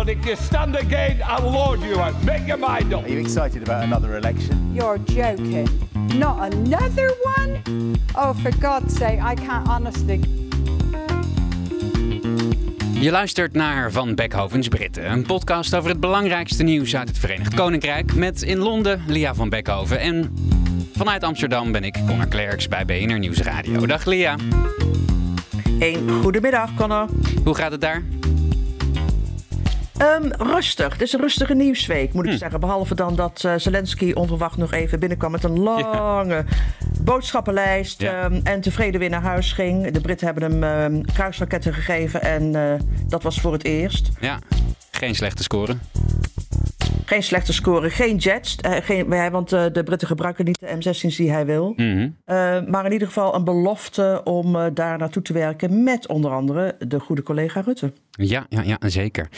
But if you stand again, I'll lord you out. Make your mind up. Are you excited about another election? You're joking. Not another one? Oh, for God's sake, I can't honestly. Je luistert naar Van Beckhovens Britten, een podcast over het belangrijkste nieuws uit het Verenigd Koninkrijk. Met in Londen Lia van Beckhoven en vanuit Amsterdam ben ik Connor Klerks bij BNR Nieuwsradio. Dag Lia. Een goedemiddag, Connor. Hoe gaat het daar? Um, rustig. Het is een rustige nieuwsweek, moet ik Hm. zeggen. Behalve dan dat uh, Zelensky onverwacht nog even binnenkwam met een lange boodschappenlijst. Ja. Um, en tevreden weer naar huis ging. De Britten hebben hem um, kruisraketten gegeven en uh, dat was voor het eerst. Ja, geen slechte score. Geen slechte score, geen jets. Uh, geen, want de Britten gebruiken niet de M16's die hij wil. Mm -hmm. uh, maar in ieder geval een belofte om daar naartoe te werken met onder andere de goede collega Rutte. Ja, ja, ja zeker.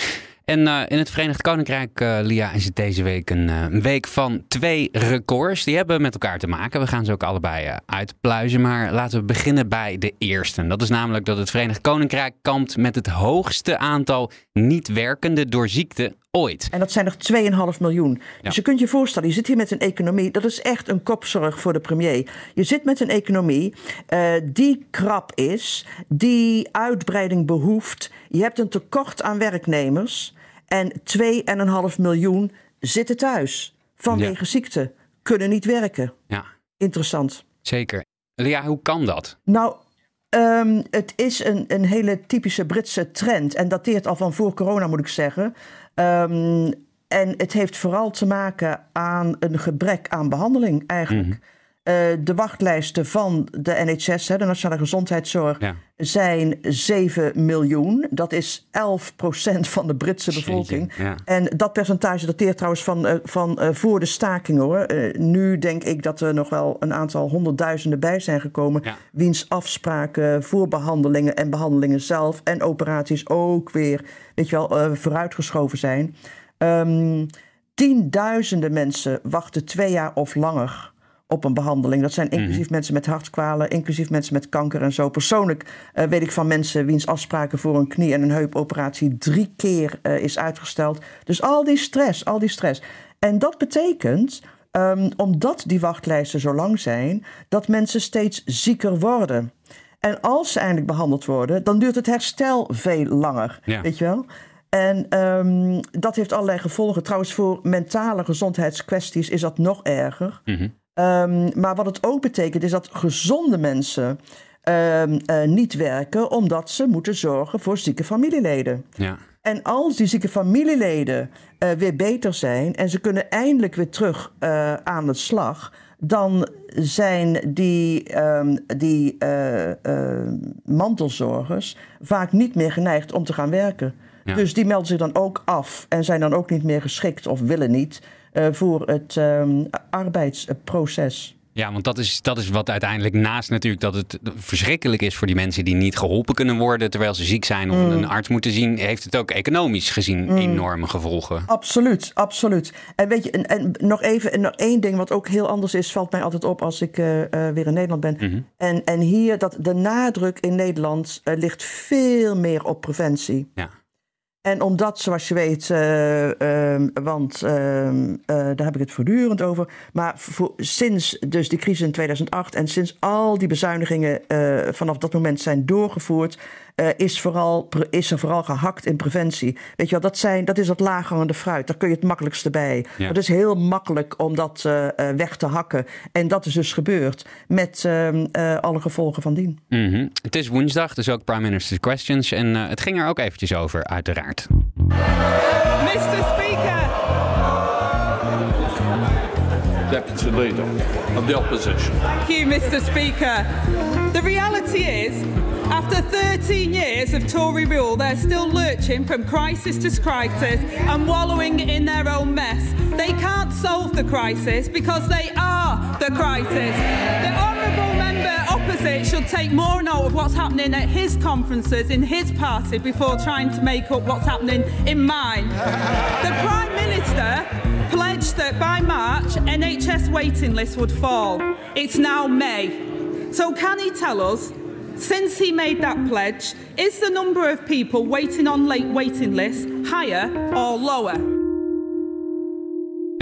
En uh, in het Verenigd Koninkrijk, uh, Lia, is het deze week een, uh, een, week van twee records. Die hebben met elkaar te maken. We gaan ze ook allebei uitpluizen. Maar laten we beginnen bij de eerste. Dat is namelijk dat het Verenigd Koninkrijk kampt met het hoogste aantal niet-werkende door ziekte ooit. En dat zijn er 2,5 miljoen. Dus je kunt je voorstellen, je zit hier met een economie. Dat is echt een kopzorg voor de premier. Je zit met een economie die krap is, die uitbreiding behoeft. Je hebt een tekort aan werknemers. En 2,5 miljoen zitten thuis vanwege ja. ziekte, kunnen niet werken. Ja. Interessant. Zeker. Lia, hoe kan dat? Nou, um, het is een, een hele typische Britse trend. En dateert al van voor corona, moet ik zeggen. Um, en het heeft vooral te maken aan een gebrek aan behandeling eigenlijk. Mm -hmm. Uh, de wachtlijsten van de NHS, hè, de Nationale Gezondheidszorg, ja. zijn 7 miljoen. Dat is 11% van de Britse bevolking. Ja. En dat percentage dateert trouwens van, uh, van uh, voor de staking hoor. nu denk ik dat er nog wel een aantal honderdduizenden bij zijn gekomen. Ja. Wiens afspraken voor behandelingen en behandelingen zelf en operaties ook weer, weet je wel, vooruitgeschoven zijn. Um, tienduizenden mensen wachten twee jaar of langer op een behandeling. Dat zijn inclusief mm -hmm. mensen met hartkwalen, inclusief mensen met kanker en zo. Persoonlijk uh, weet ik van mensen wiens afspraken voor een knie- en een heupoperatie drie keer uh, is uitgesteld. Dus al die stress, al die stress. En dat betekent, um, omdat die wachtlijsten zo lang zijn, dat mensen steeds zieker worden. En als ze eindelijk behandeld worden, dan duurt het herstel veel langer. Ja. Weet je wel? En um, dat heeft allerlei gevolgen. Trouwens, voor mentale gezondheidskwesties is dat nog erger. Mm -hmm. Um, maar wat het ook betekent is dat gezonde mensen um, uh, niet werken omdat ze moeten zorgen voor zieke familieleden. Ja. En als die zieke familieleden uh, weer beter zijn en ze kunnen eindelijk weer terug uh, aan de slag, dan zijn die, um, die mantelzorgers vaak niet meer geneigd om te gaan werken. Ja. Dus die melden zich dan ook af en zijn dan ook niet meer geschikt of willen niet voor het um, arbeidsproces. Ja, want dat is, dat is wat uiteindelijk naast natuurlijk dat het verschrikkelijk is voor die mensen die niet geholpen kunnen worden terwijl ze ziek zijn of Mm. een arts moeten zien, heeft het ook economisch gezien Mm. enorme gevolgen. Absoluut, absoluut. En weet je, en, en nog even en nog één ding wat ook heel anders is, valt mij altijd op als ik uh, uh, weer in Nederland ben. Mhm. En, en hier, dat de nadruk in Nederland uh, ligt veel meer op preventie. Ja. En omdat, zoals je weet, uh, uh, want uh, daar heb ik het voortdurend over. Maar voor, sinds dus die crisis in 2008 en sinds al die bezuinigingen vanaf dat moment zijn doorgevoerd, is, vooral, is er vooral gehakt in preventie. Weet je wel, dat, zijn, dat is dat laaghangende fruit. Daar kun je het makkelijkste bij. Ja. Het is heel makkelijk om dat weg te hakken. En dat is dus gebeurd met alle gevolgen van dien. Mm -hmm. Het is woensdag, dus ook Prime Minister's Questions. En het ging er ook eventjes over, uiteraard. Deputy Leader of the Opposition. Thank you, Mr. Speaker. The reality is, after 13 years of Tory rule, they're still lurching from crisis to crisis and wallowing in their own mess. They can't solve the crisis because they are the crisis. The honourable member opposite should take more note of what's happening at his conferences in his party before trying to make up what's happening in mine. The Prime Minister pledged that by March, NHS waiting lists would fall. It's now May. So can he tell us, since he made that pledge, is the number of people waiting on late waiting lists higher or lower?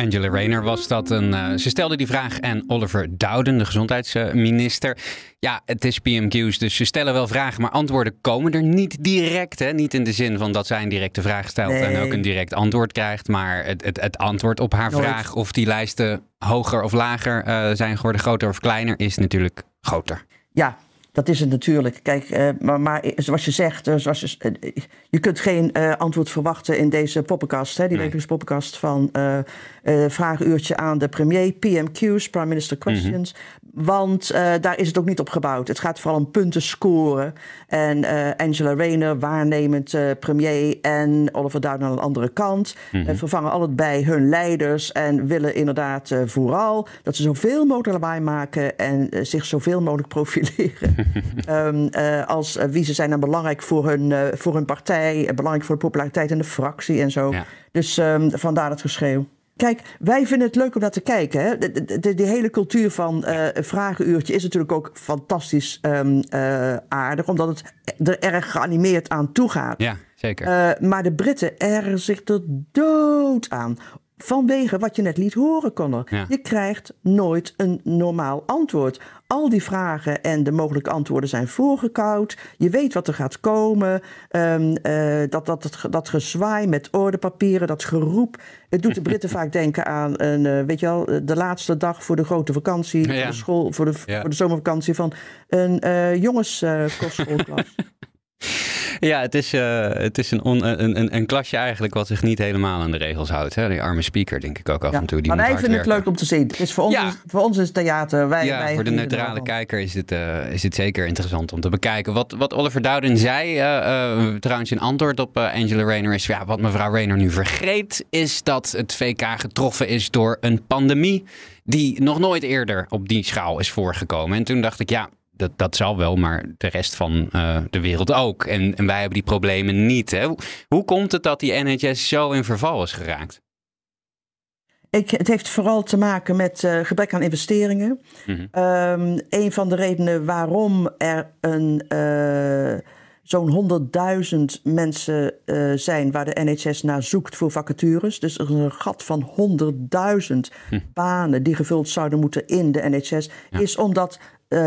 Angela Rayner was dat. Een, uh, ze stelde die vraag aan Oliver Dowden, de gezondheidsminister. Ja, het is PMQ's, dus ze stellen wel vragen, maar antwoorden komen er niet direct. Hè? Niet in de zin van dat zij een directe vraag stelt Nee. en ook een direct antwoord krijgt. Maar het, het, het antwoord op haar Nooit. vraag of die lijsten hoger of lager eh, zijn geworden, groter of kleiner, is natuurlijk groter. Ja, dat is het natuurlijk. Kijk, eh, maar, maar zoals je zegt, eh, zoals je, eh, je kunt geen eh, antwoord verwachten in deze poppenkast, hè, die Nee. wekelijkse poppenkast van eh eh, vragenuurtje aan de premier, PMQ's, Prime Minister Questions. Want eh, daar is het ook niet op gebouwd. Het gaat vooral om punten scoren. En eh, Angela Rayner, waarnemend eh, premier, en Oliver Dowden aan de andere kant, eh, vervangen allebei hun leiders en willen inderdaad vooral dat ze zoveel mogelijk lawaai maken en zich zoveel mogelijk profileren. Ehm, eh, als wie ze zijn dan belangrijk voor hun, voor hun partij, belangrijk voor de populariteit in de fractie en zo. Ja. Dus ehm, vandaar het geschreeuw. Kijk, wij vinden het leuk om naar te kijken. Hè? De, de, de- die hele cultuur van een vragenuurtje is natuurlijk ook fantastisch ehm, eh, aardig, omdat het er erg geanimeerd aan toe gaat. Ja, zeker. Eh, maar de Britten ergeren zich er dood aan. Vanwege wat je net liet horen, Connor. Ja. Je krijgt nooit een normaal antwoord. Al die vragen en de mogelijke antwoorden zijn voorgekoud. Je weet wat er gaat komen. Ehm, eh, dat, dat, dat, dat gezwaai met ordepapieren, dat geroep. Het doet de Britten vaak denken aan een, eh, weet je wel, de laatste dag voor de grote vakantie. Ja. Voor de school, voor de, Ja. voor de zomervakantie van een eh jongenskostschoolklas. Ja, het is, eh, het is een, on- een, een, een klasje eigenlijk wat zich niet helemaal aan de regels houdt. Hè? Die arme speaker, denk ik ook af Ja, en toe. Die maar wij vinden het leuk om te zien. Het is voor, ons, Ja. is, voor ons is het theater. Wij, ja, wij voor de neutrale kijker is dit, eh, is dit zeker interessant om te bekijken. Wat, wat Oliver Dowden zei, eh, trouwens in antwoord op Angela Rayner, is ja, wat mevrouw Rayner nu vergeet, is dat het VK getroffen is door een pandemie die nog nooit eerder op die schaal is voorgekomen. En toen dacht ik, ja, dat, dat zal wel, maar de rest van eh, de wereld ook. En, en wij hebben die problemen niet. Hè? Hoe, komt het dat die NHS zo in verval is geraakt? Ik, het heeft vooral te maken met eh, gebrek aan investeringen. Ehm, een van de redenen waarom er een, eh, zo'n 100.000 mensen zijn waar de NHS naar zoekt voor vacatures. Dus er is een gat van 100.000 banen die gevuld zouden moeten in de NHS. Is omdat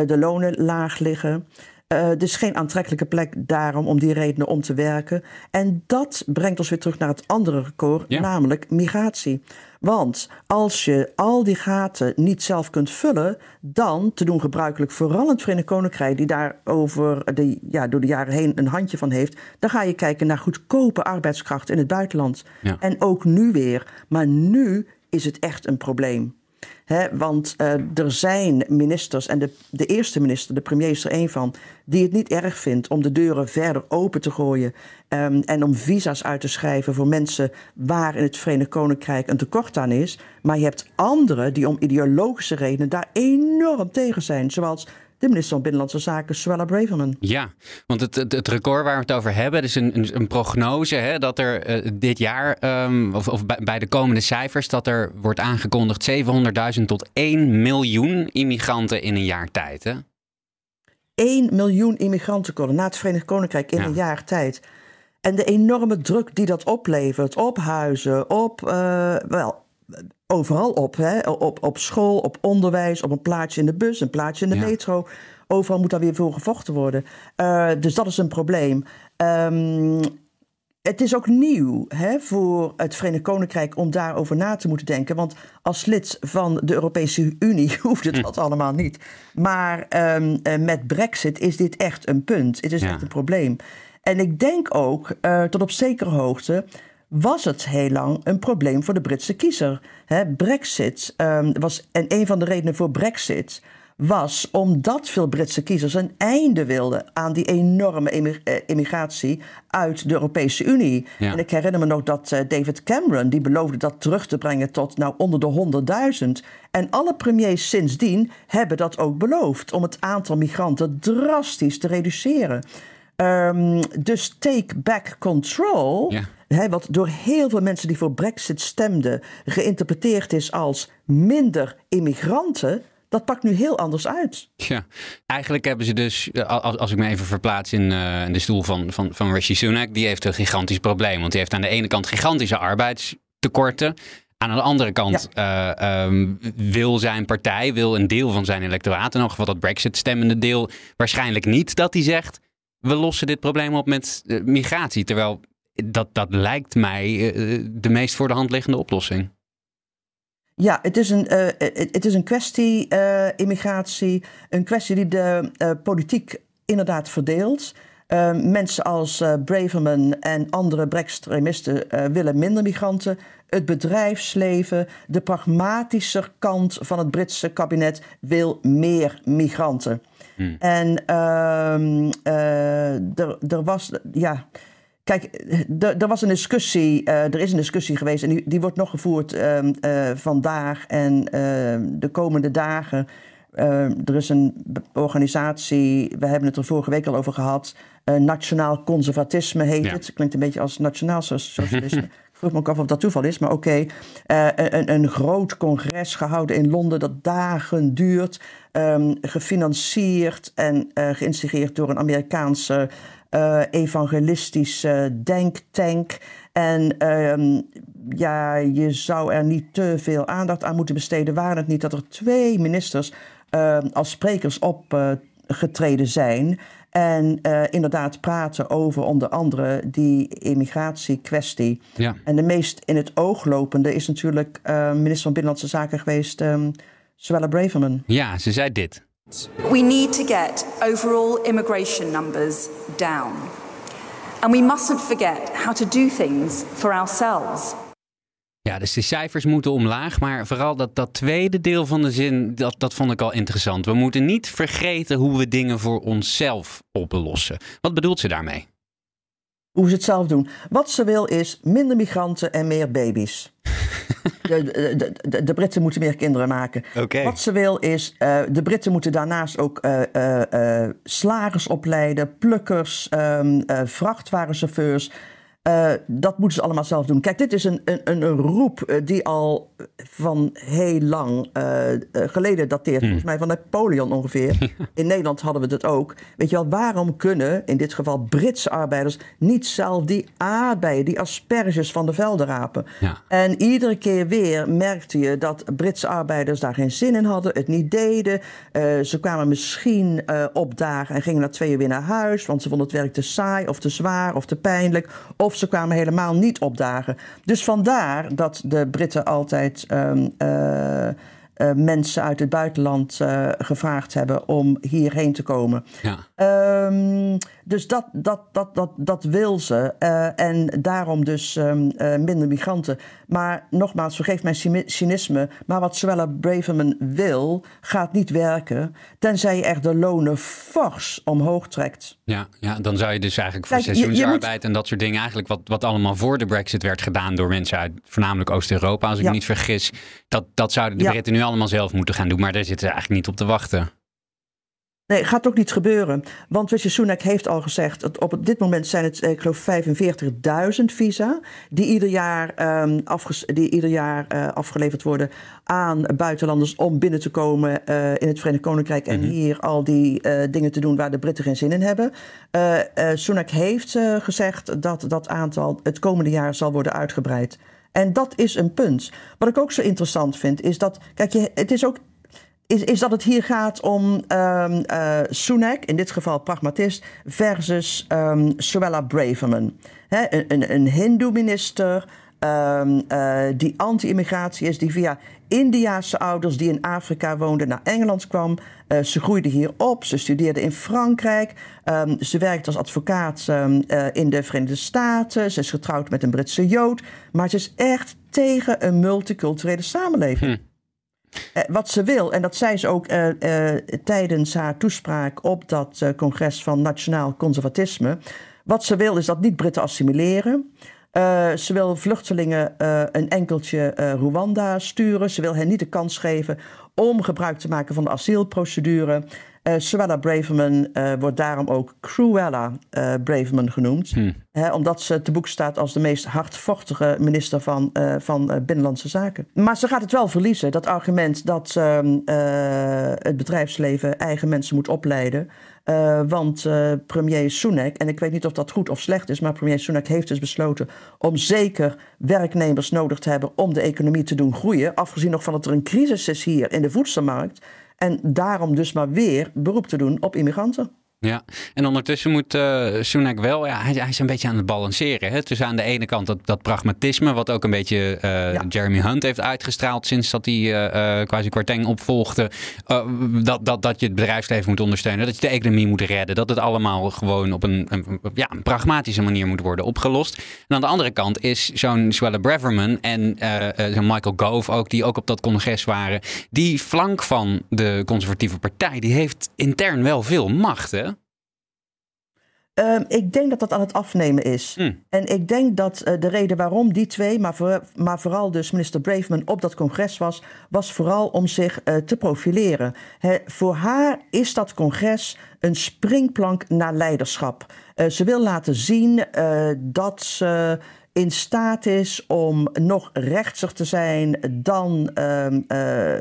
de lonen laag liggen. Eh, dus geen aantrekkelijke plek daarom om die redenen om te werken. En dat brengt ons weer terug naar het andere record, Ja. namelijk migratie. Want als je al die gaten niet zelf kunt vullen, dan, te doen gebruikelijk vooral in het Verenigd Koninkrijk, die daar over de, ja, door de jaren heen een handje van heeft, dan ga je kijken naar goedkope arbeidskracht in het buitenland. Ja. En ook nu weer. Maar nu is het echt een probleem. Want eh, er zijn ministers, en de, de eerste minister, de premier is er één van, die het niet erg vindt om de deuren verder open te gooien ehm, en om visa's uit te schrijven voor mensen waar in het Verenigd Koninkrijk een tekort aan is. Maar je hebt anderen die om ideologische redenen daar enorm tegen zijn, zoals de minister van Binnenlandse Zaken, Suella Braverman. Ja, want het, het, het record waar we het over hebben, is een, een, een prognose hè, dat er eh, dit jaar, ehm, of, of bij, bij de komende cijfers, dat er wordt aangekondigd 700.000 tot 1 miljoen immigranten in een jaar tijd. Hè? 1 miljoen immigranten komen naar het Verenigd Koninkrijk in Ja. een jaar tijd. En de enorme druk die dat oplevert op huizen, op, eh, wel, overal op, hè? Op, op school, op onderwijs, op een plaatsje in de bus, een plaatsje in de Ja. metro. Overal moet daar weer voor gevochten worden. Eh, dus dat is een probleem. Ehm, het is ook nieuw hè, voor het Verenigd Koninkrijk om daarover na te moeten denken. Want als lid van de Europese Unie hoeft het dat allemaal niet. Maar ehm, eh, met Brexit is dit echt een punt. Het is Ja. echt een probleem. En ik denk ook, eh, tot op zekere hoogte, was het heel lang een probleem voor de Britse kiezer. Brexit ehm, was, en een van de redenen voor Brexit was omdat veel Britse kiezers een einde wilden aan die enorme eh, immigratie uit de Europese Unie. Ja. En ik herinner me nog dat eh, David Cameron, die beloofde dat terug te brengen tot nou onder de 100.000. En alle premiers sindsdien hebben dat ook beloofd om het aantal migranten drastisch te reduceren. Ehm, dus take back control. Ja. Hè, wat door heel veel mensen die voor Brexit stemden geïnterpreteerd is als minder immigranten, dat pakt nu heel anders uit. Ja, eigenlijk hebben ze dus, eh, als, als ik me even verplaats in, eh, in de stoel van, van, van Rishi Sunak, die heeft een gigantisch probleem. Want die heeft aan de ene kant gigantische arbeidstekorten. Aan de andere kant eh, ehm, wil zijn partij, wil een deel van zijn electoraat, in elk geval dat Brexit-stemmende deel, waarschijnlijk niet dat hij zegt, we lossen dit probleem op met migratie. Terwijl dat, dat lijkt mij eh, de meest voor de hand liggende oplossing. Ja, het is een, eh, het het is een kwestie, eh, immigratie, een kwestie die de eh, politiek inderdaad verdeelt. Eh, mensen als eh, Braverman en andere Brextremisten eh willen minder migranten. Het bedrijfsleven, de pragmatische kant van het Britse kabinet wil meer migranten. En ehm, eh, er, er was, ja, Kijk, er, was een discussie, eh, er is een discussie geweest en die, die wordt nog gevoerd ehm, eh, vandaag en ehm, de komende dagen. Ehm, er is een organisatie, we hebben het er vorige week al over gehad, eh, Nationaal Conservatisme heet Ja. het. Klinkt een beetje als Nationaal so- Socialisme. Ik vroeg me ook af of dat toeval is, maar oké. Eh, een, een groot congres gehouden in Londen dat dagen duurt, gefinancierd en eh geïnstigeerd door een Amerikaanse eh, evangelistische denktank. En ehm, ja, je zou er niet te veel aandacht aan moeten besteden. Waren het niet dat er twee ministers ehm, als sprekers opgetreden zijn. En eh, inderdaad praten over onder andere die immigratiekwestie. Ja. En de meest in het oog lopende is natuurlijk eh, minister van Binnenlandse Zaken geweest, ehm Suella Braverman. Ja, ze zei dit. We need to get overall immigration numbers down. And we mustn't forget how to do things for ourselves. Ja, dus de cijfers moeten omlaag, maar vooral dat, dat tweede deel van de zin, dat, dat vond ik al interessant. We moeten niet vergeten hoe we dingen voor onszelf oplossen. Wat bedoelt ze daarmee? Hoe ze het zelf doen. Wat ze wil is minder migranten en meer baby's. De, de, de, de Britten moeten meer kinderen maken. Wat ze wil is, eh, de Britten moeten daarnaast ook eh, eh, slagers opleiden, plukkers, ehm, eh, vrachtwagenchauffeurs. Eh, dat moeten ze allemaal zelf doen. Kijk, dit is een, een, een roep eh, die al van heel lang eh, geleden dateert. Volgens mij van Napoleon ongeveer. In Nederland hadden we dat ook. Weet je wel, waarom kunnen in dit geval Britse arbeiders niet zelf die aardbeien, die asperges van de velden rapen? Ja. En iedere keer weer merkte je dat Britse arbeiders daar geen zin in hadden, het niet deden. Ze kwamen misschien eh, opdagen en gingen na twee uur weer naar huis, want ze vonden het werk te saai of te zwaar of te pijnlijk. Of ze kwamen helemaal niet opdagen. Dus vandaar dat de Britten altijd ehm, eh, eh, mensen uit het buitenland eh, gevraagd hebben om hierheen te komen. Ja. Ehm, dus dat, dat, dat, dat, dat wil ze. Eh, en daarom dus ehm, eh, minder migranten. Maar nogmaals, vergeef mijn cyni- cynisme. Maar wat Suella Braverman wil, gaat niet werken. Tenzij je echt de lonen fors omhoog trekt. Ja, ja, dan zou je dus eigenlijk voor Kijk, je- je seizoensarbeid en dat soort dingen, eigenlijk wat, wat allemaal voor de Brexit werd gedaan door mensen uit voornamelijk Oost-Europa, als ik Ja. me niet vergis, dat, dat zouden de Ja. Britten nu allemaal zelf moeten gaan doen. Maar daar zitten ze eigenlijk niet op te wachten. Nee, gaat ook niet gebeuren. Want Rishi Sunak heeft al gezegd... dat op dit moment zijn het, ik geloof, 45.000 visa... die ieder jaar, afges- die ieder jaar eh, afgeleverd worden aan buitenlanders... om binnen te komen eh, in het Verenigd Koninkrijk... en hier al die eh, dingen te doen waar de Britten geen zin in hebben. Sunak heeft gezegd dat dat aantal het komende jaar zal worden uitgebreid. En dat is een punt. Wat ik ook zo interessant vind, is dat... Kijk, je, het is ook is, is dat het hier gaat om eh, Sunak, in dit geval pragmatist, versus ehm Suella Braverman. Hè, een, een, een hindoe-minister ehm, eh, die anti-immigratie is, die via Indiaanse ouders die in Afrika woonden naar Engeland kwam. Eh, ze groeide hier op, ze studeerde in Frankrijk. Ehm, ze werkt als advocaat ehm, eh, in de Verenigde Staten. Ze is getrouwd met een Britse Jood. Maar ze is echt tegen een multiculturele samenleving. Eh, wat ze wil, en dat zei ze ook tijdens haar toespraak op dat congres van Nationaal Conservatisme. Wat ze wil is dat niet Britten assimileren. Eh, ze wil vluchtelingen eh, een enkeltje eh, Rwanda sturen. Ze wil hen niet de kans geven om gebruik te maken van de asielprocedure. Eh Suella Braverman wordt daarom ook Cruella eh, Braverman genoemd. Hè, omdat ze te boek staat als de meest hardvochtige minister van, van Binnenlandse Zaken. Maar ze gaat het wel verliezen, dat argument dat ehm, eh, het bedrijfsleven eigen mensen moet opleiden. Eh, want eh, premier Sunak, en ik weet niet of dat goed of slecht is, maar premier Sunak heeft dus besloten om zeker werknemers nodig te hebben om de economie te doen groeien. Afgezien nog van dat er een crisis is hier in de voedselmarkt. En daarom dus maar weer beroep te doen op immigranten. Ja, en ondertussen moet uh, Sunak wel, ja, hij, hij, is een beetje aan het balanceren. Hè? Dus aan de ene kant dat, dat pragmatisme, wat ook een beetje uh, ja. Jeremy Hunt heeft uitgestraald sinds dat hij uh, quasi Kwarteng opvolgde. dat, dat, dat je het bedrijfsleven moet ondersteunen, dat je de economie moet redden. Dat het allemaal gewoon op een, een, ja, een pragmatische manier moet worden opgelost. En aan de andere kant is zo'n Suella Braverman en zo'n Michael Gove ook, die ook op dat congres waren. Die flank van de conservatieve partij, die heeft intern wel veel macht, hè? Um, ik denk dat dat aan het afnemen is. Mm. En ik denk dat uh, de reden waarom die twee, maar, voor, maar vooral dus minister Braveman op dat congres was, was vooral om zich uh, te profileren. He, voor haar is dat congres een springplank naar leiderschap. Uh, ze wil laten zien dat ze in staat is om nog rechtser te zijn dan um, uh,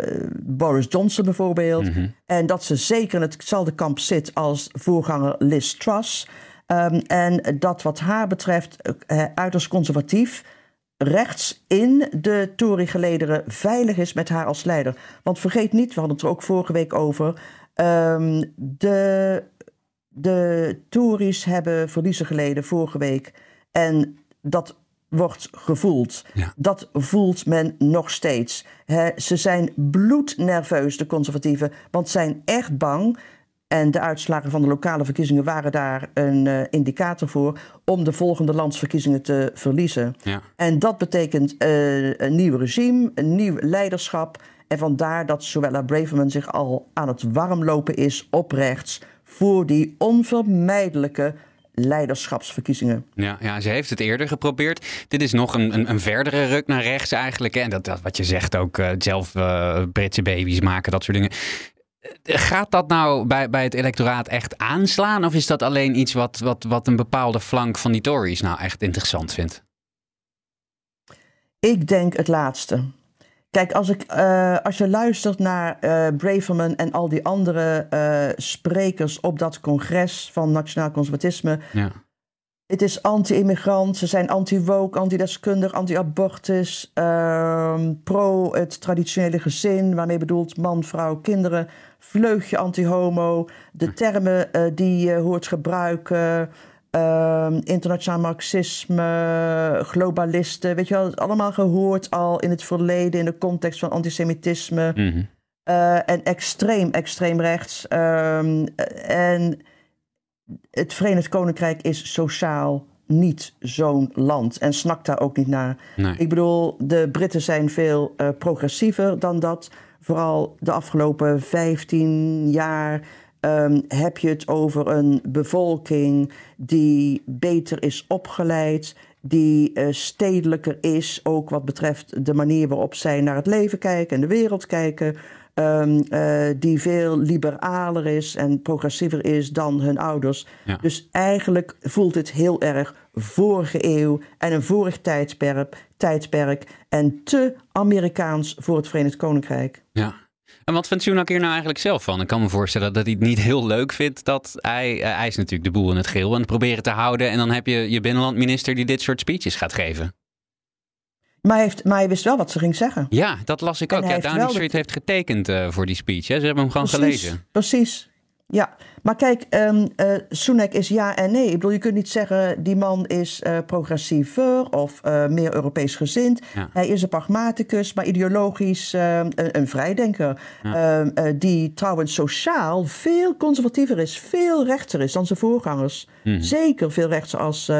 Boris Johnson bijvoorbeeld. Mm -hmm. En dat ze zeker in hetzelfde kamp zit als voorganger Liz Truss. Um, en dat wat haar betreft uh, uiterst conservatief rechts in de Tory-gelederen veilig is met haar als leider. Want vergeet niet, we hadden het er ook vorige week over... Um, de, de Tories hebben verliezen geleden vorige week... En dat wordt gevoeld. Ja. Dat voelt men nog steeds. He, ze zijn bloednerveus, de conservatieven, want zijn echt bang. En de uitslagen van de lokale verkiezingen waren daar een uh, indicator voor om de volgende landsverkiezingen te verliezen. Ja. En dat betekent uh, een nieuw regime, een nieuw leiderschap. En vandaar dat Suella Braverman zich al aan het warmlopen is op rechts voor die onvermijdelijke leiderschapsverkiezingen. Ja, ja, ze heeft het eerder geprobeerd. Dit is nog een, een, een verdere ruk naar rechts eigenlijk. En dat, dat wat je zegt ook, uh, zelf uh, Britse baby's maken, dat soort dingen. Gaat dat nou bij, bij het electoraat echt aanslaan? Of is dat alleen iets wat, wat, wat een bepaalde flank van die Tories nou echt interessant vindt? Ik denk het laatste. Kijk, als, ik, uh, als je luistert naar uh, Braverman en al die andere uh, sprekers op dat congres van Nationaal Conservatisme. Ja. Het is anti-immigrant, ze zijn anti-woke, anti-deskundig, anti-abortus, ehm, pro het traditionele gezin, waarmee bedoelt man, vrouw, kinderen, vleugje anti-homo, de termen die je hoort gebruiken. Uh, internationaal marxisme, globalisten, weet je wel, allemaal gehoord al in het verleden in de context van antisemitisme. Mm -hmm. uh, en extreem, extreem rechts. Um, en het Verenigd Koninkrijk is sociaal niet zo'n land en snakt daar ook niet naar. Nee. Ik bedoel, de Britten zijn veel uh, progressiever dan dat. Vooral de afgelopen 15 jaar Um, heb je het over een bevolking die beter is opgeleid, die uh, stedelijker is, ook wat betreft de manier waarop zij naar het leven kijken en de wereld kijken, um, uh, die veel liberaler is en progressiever is dan hun ouders. Ja. Dus eigenlijk voelt het heel erg vorige eeuw en een vorig tijdperk, tijdperk en te Amerikaans voor het Verenigd Koninkrijk. Ja. En wat vindt Sunak hier nou eigenlijk zelf van? Ik kan me voorstellen dat hij het niet heel leuk vindt dat hij, uh, hij is natuurlijk de boel in het geel en het proberen te houden. En dan heb je je binnenlandminister die dit soort speeches gaat geven. Maar hij, heeft, maar hij wist wel wat ze ging zeggen. Ja, dat las ik ook. Ja, Downing Street heeft getekend uh, voor die speech. Hè? Ze hebben hem gewoon precies, gelezen. Precies. Ja, maar kijk, um, uh, Sunak is ja en nee. Ik bedoel, je kunt niet zeggen die man is uh, progressiever of uh, meer Europees gezind. Ja. Hij is een pragmaticus, maar ideologisch een, een, vrijdenker. Ja. die trouwens sociaal veel conservatiever is, veel rechter is dan zijn voorgangers. Hmm. Zeker veel rechter als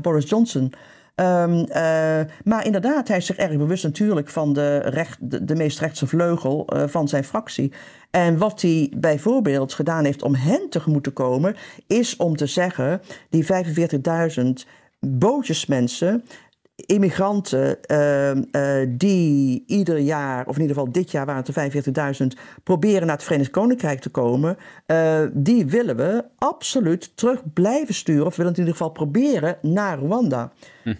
Boris Johnson. Ehm, eh, maar inderdaad, hij is zich erg bewust natuurlijk van de, recht, de, meest rechtse vleugel eh, van zijn fractie. En wat hij bijvoorbeeld gedaan heeft om hen tegemoet te komen, is om te zeggen: die 45.000 bootjesmensen, immigranten ehm, eh, die ieder jaar, of in ieder geval dit jaar waren het er 45.000, proberen naar het Verenigd Koninkrijk te komen, eh, die willen we absoluut terug blijven sturen, of willen het in ieder geval proberen naar Rwanda.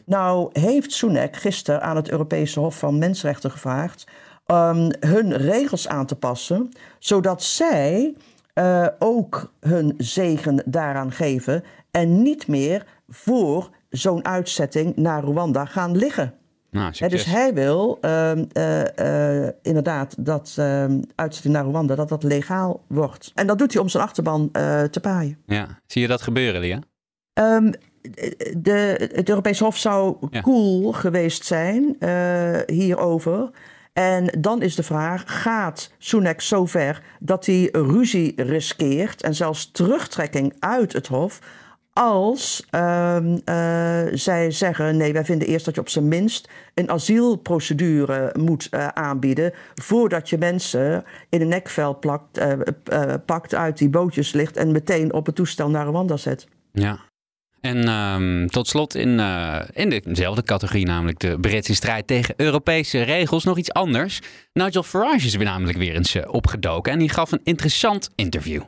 Nou heeft Sunak gisteren aan het Europese Hof van Mensenrechten gevraagd um, hun regels aan te passen, zodat zij uh, ook hun zegen daaraan geven en niet meer voor zo'n uitzetting naar Rwanda gaan liggen. Nou, He, dus hij wil uh, uh, uh, inderdaad dat ehm, uitzetting naar Rwanda dat dat legaal wordt. En dat doet hij om zijn achterban eh, te paaien. Ja, zie je dat gebeuren, Lia? Um, de, het Europese Hof zou ja. cool geweest zijn hierover. En dan is de vraag: gaat Sunak zover dat hij ruzie riskeert en zelfs terugtrekking uit het Hof? Als uh, uh, zij zeggen: nee, wij vinden eerst dat je op zijn minst een asielprocedure moet uh, aanbieden. voordat je mensen in een nekvel plakt, pakt, uit die bootjes ligt. en meteen op het toestel naar Rwanda zet. Ja. En um, tot slot in, in dezelfde categorie, namelijk de Britse strijd tegen Europese regels, nog iets anders. Nigel Farage is weer namelijk weer eens opgedoken en die gaf een interessant interview.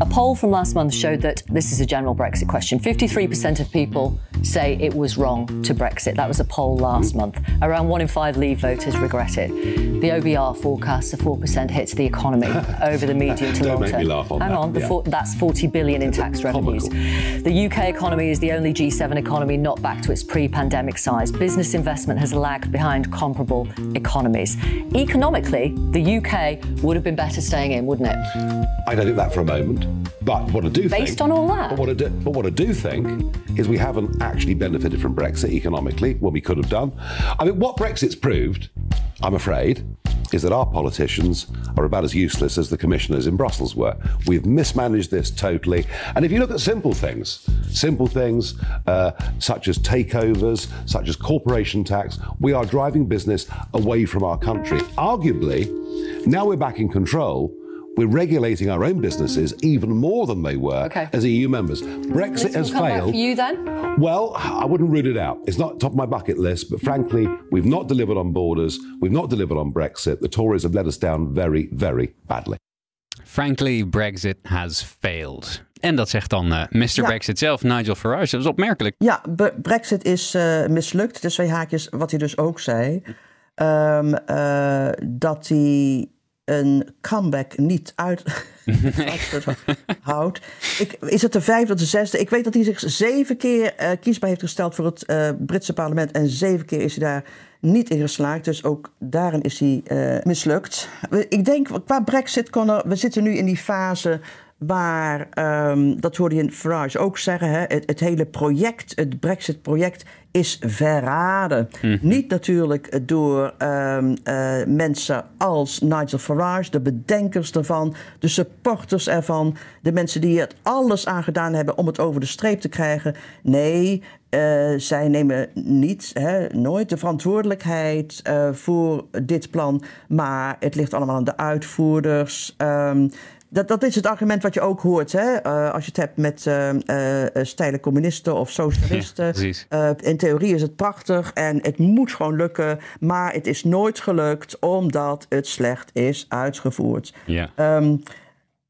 A poll from last month showed that this is a general Brexit question. 53% of people say it was wrong to Brexit. That was a poll last month. Around one in five Leave voters regret it. The OBR forecasts a 4% hit to the economy over the medium to long term. On Hang that. on, yeah. four, that's 40 billion in tax revenues. The UK economy is the only G7 economy not back to its pre-pandemic size. Business investment has lagged behind comparable economies. Economically, the UK would have been better staying in, wouldn't it? I don't think that for a moment. But what I do Based think, on all that? But what, I do, but what I do think is we haven't actually benefited from Brexit economically when we could have done. I mean, what Brexit's proved, I'm afraid, is that our politicians are about as useless as the commissioners in Brussels were. We've mismanaged this totally. And if you look at simple things, simple things uh, such as takeovers, such as corporation tax, we are driving business away from our country. Arguably, now we're back in control. We're regulating our own businesses even more than they were Okay. as EU members. Brexit This has failed. for you then? Well, I wouldn't rule it out. It's not top of my bucket list, but frankly, we've not delivered on borders. We've not delivered on Brexit. The Tories have let us down very, very badly. Frankly, Brexit has failed. En dat zegt dan uh, Mr. Ja. Brexit zelf, Nigel Farage. Dat is opmerkelijk. Ja, Bre- Brexit is uh, mislukt. Dus twee haakjes, wat hij dus ook zei. Um, uh, dat hij een comeback niet uit houdt. Ik, is het de vijfde of de zesde? Ik weet dat hij zich zeven keer uh, kiesbaar heeft gesteld voor het uh, Britse parlement. En zeven keer is hij daar niet in geslaagd. Dus ook daarin is hij uh, mislukt. Ik denk, qua Brexit kon er... We zitten nu in die fase waar, um, dat hoorde je Farage ook zeggen, hè, het, het hele project, het Brexit-project, is verraden. Mm. Niet natuurlijk door um, uh, mensen als Nigel Farage, de bedenkers ervan, de supporters ervan, de mensen die er alles aan gedaan hebben om het over de streep te krijgen. Nee, uh, zij nemen niet, hè, nooit de verantwoordelijkheid uh, voor dit plan, maar het ligt allemaal aan de uitvoerders. Um, dat, dat is het argument wat je ook hoort. Hè? Uh, als je het hebt met uh, steile communisten of socialisten. Ja, in theorie is het prachtig en het moet gewoon lukken. Maar het is nooit gelukt omdat het slecht is uitgevoerd. Ja. Um,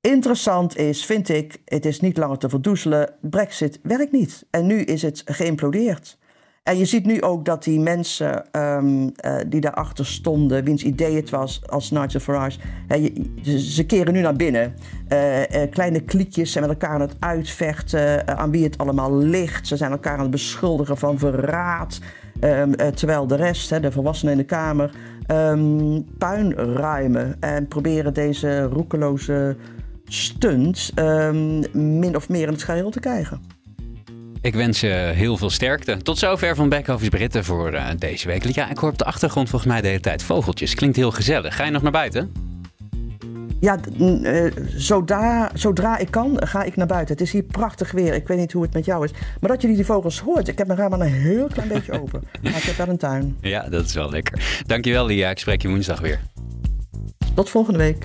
interessant is, vind ik, het is niet langer te verdoezelen. Brexit werkt niet. En nu is het geïmplodeerd. En je ziet nu ook dat die mensen um, uh, die daarachter stonden, wiens idee het was als Nigel Farage, hè, je, ze keren nu naar binnen. Uh, uh, kleine kliekjes zijn met elkaar aan het uitvechten aan wie het allemaal ligt. Ze zijn elkaar aan het beschuldigen van verraad. Um, terwijl de rest, de volwassenen in de Kamer, um, puin ruimen en proberen deze roekeloze stunt min of meer in het geheel te krijgen. Ik wens je heel veel sterkte. Tot zover van Backoffice Britten voor uh, deze week. Ja, ik hoor op de achtergrond volgens mij de hele tijd vogeltjes. Klinkt heel gezellig. Ga je nog naar buiten? Ja, eh, zodra, zodra ik kan, ga ik naar buiten. Het is hier prachtig weer. Ik weet niet hoe het met jou is. Maar dat jullie die vogels hoort. Ik heb mijn raam maar een heel klein beetje open. Maar ik heb wel een tuin. Ja, dat is wel lekker. Dankjewel Lia, ik spreek je woensdag weer. Tot volgende week.